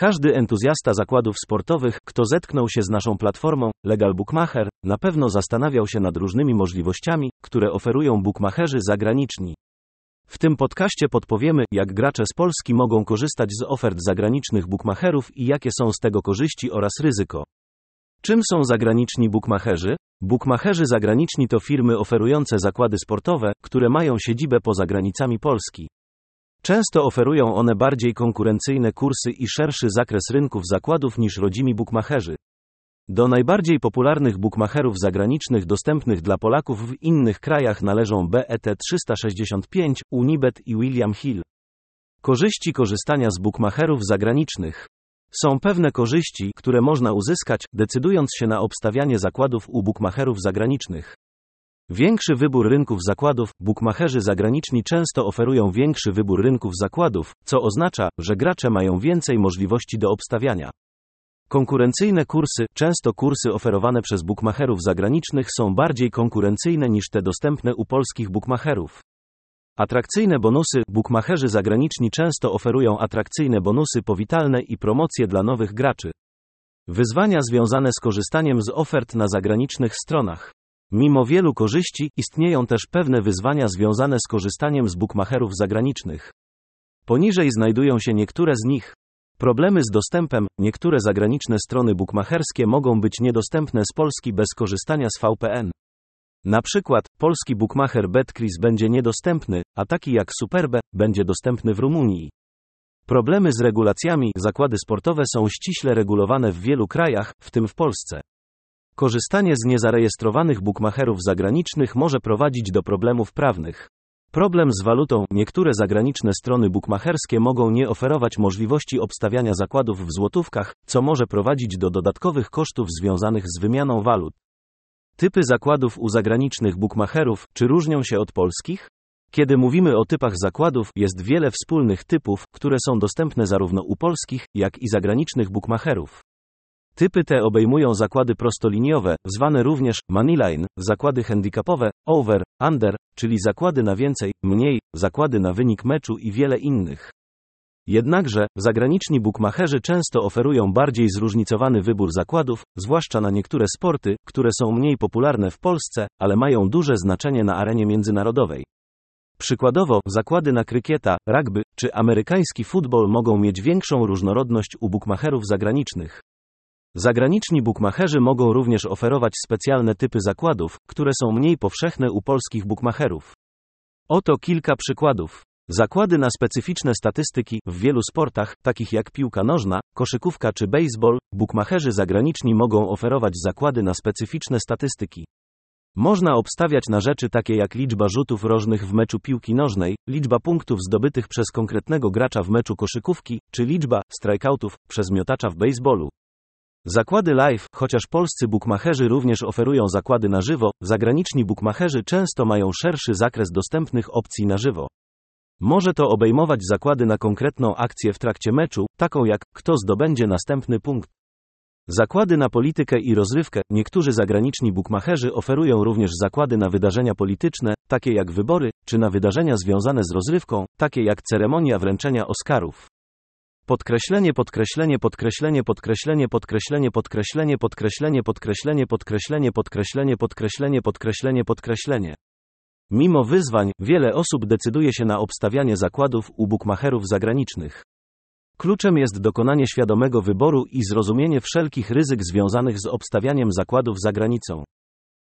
Każdy entuzjasta zakładów sportowych, kto zetknął się z naszą platformą Legal Bookmacher, na pewno zastanawiał się nad różnymi możliwościami, które oferują bookmacherzy zagraniczni. W tym podcaście podpowiemy, jak gracze z Polski mogą korzystać z ofert zagranicznych bookmacherów i jakie są z tego korzyści oraz ryzyko. Czym są zagraniczni bookmacherzy? Bookmacherzy zagraniczni to firmy oferujące zakłady sportowe, które mają siedzibę poza granicami Polski. Często oferują one bardziej konkurencyjne kursy i szerszy zakres rynków zakładów niż rodzimi bookmacherzy. Do najbardziej popularnych bookmacherów zagranicznych dostępnych dla Polaków w innych krajach należą BET365, Unibet i William Hill. Korzyści korzystania z bookmacherów zagranicznych. Są pewne korzyści, które można uzyskać, decydując się na obstawianie zakładów u bookmacherów zagranicznych. Większy wybór rynków zakładów, bookmacherzy zagraniczni często oferują większy wybór rynków zakładów, co oznacza, że gracze mają więcej możliwości do obstawiania. Konkurencyjne kursy, często kursy oferowane przez bookmacherów zagranicznych są bardziej konkurencyjne niż te dostępne u polskich bookmacherów. Atrakcyjne bonusy, bookmacherzy zagraniczni często oferują atrakcyjne bonusy powitalne i promocje dla nowych graczy. Wyzwania związane z korzystaniem z ofert na zagranicznych stronach. Mimo wielu korzyści, istnieją też pewne wyzwania związane z korzystaniem z bookmacherów zagranicznych. Poniżej znajdują się niektóre z nich. Problemy z dostępem. Niektóre zagraniczne strony bookmacherskie mogą być niedostępne z Polski bez korzystania z VPN. Na przykład, polski bookmacher BetCris będzie niedostępny, a taki jak Superbe będzie dostępny w Rumunii. Problemy z regulacjami. Zakłady sportowe są ściśle regulowane w wielu krajach, w tym w Polsce. Korzystanie z niezarejestrowanych bookmacherów zagranicznych może prowadzić do problemów prawnych. Problem z walutą. Niektóre zagraniczne strony bookmacherskie mogą nie oferować możliwości obstawiania zakładów w złotówkach, co może prowadzić do dodatkowych kosztów związanych z wymianą walut. Typy zakładów u zagranicznych bookmacherów, czy różnią się od polskich? Kiedy mówimy o typach zakładów, jest wiele wspólnych typów, które są dostępne zarówno u polskich, jak i zagranicznych bookmacherów. Typy te obejmują zakłady prostoliniowe, zwane również moneyline, zakłady handicapowe, over, under, czyli zakłady na więcej, mniej, zakłady na wynik meczu i wiele innych. Jednakże, zagraniczni bookmacherzy często oferują bardziej zróżnicowany wybór zakładów, zwłaszcza na niektóre sporty, które są mniej popularne w Polsce, ale mają duże znaczenie na arenie międzynarodowej. Przykładowo, zakłady na krykieta, rugby czy amerykański futbol mogą mieć większą różnorodność u bookmacherów zagranicznych. Zagraniczni bookmacherzy mogą również oferować specjalne typy zakładów, które są mniej powszechne u polskich bookmacherów. Oto kilka przykładów. Zakłady na specyficzne statystyki w wielu sportach, takich jak piłka nożna, koszykówka czy baseball, bookmacherzy zagraniczni mogą oferować zakłady na specyficzne statystyki. Można obstawiać na rzeczy takie jak liczba rzutów rożnych w meczu piłki nożnej, liczba punktów zdobytych przez konkretnego gracza w meczu koszykówki, czy liczba strikeoutów przez miotacza w baseballu. Zakłady live, chociaż polscy bookmacherzy również oferują zakłady na żywo, zagraniczni bookmacherzy często mają szerszy zakres dostępnych opcji na żywo. Może to obejmować zakłady na konkretną akcję w trakcie meczu, taką jak kto zdobędzie następny punkt. Zakłady na politykę i rozrywkę. Niektórzy zagraniczni bookmacherzy oferują również zakłady na wydarzenia polityczne, takie jak wybory, czy na wydarzenia związane z rozrywką, takie jak ceremonia wręczenia Oscarów. Podkreślenie, podkreślenie, podkreślenie, podkreślenie, podkreślenie, podkreślenie, podkreślenie, podkreślenie, podkreślenie, podkreślenie, podkreślenie, podkreślenie, podkreślenie. Mimo wyzwań, wiele osób decyduje się na obstawianie zakładów u bookmacherów zagranicznych. Kluczem jest dokonanie świadomego wyboru i zrozumienie wszelkich ryzyk związanych z obstawianiem zakładów za granicą.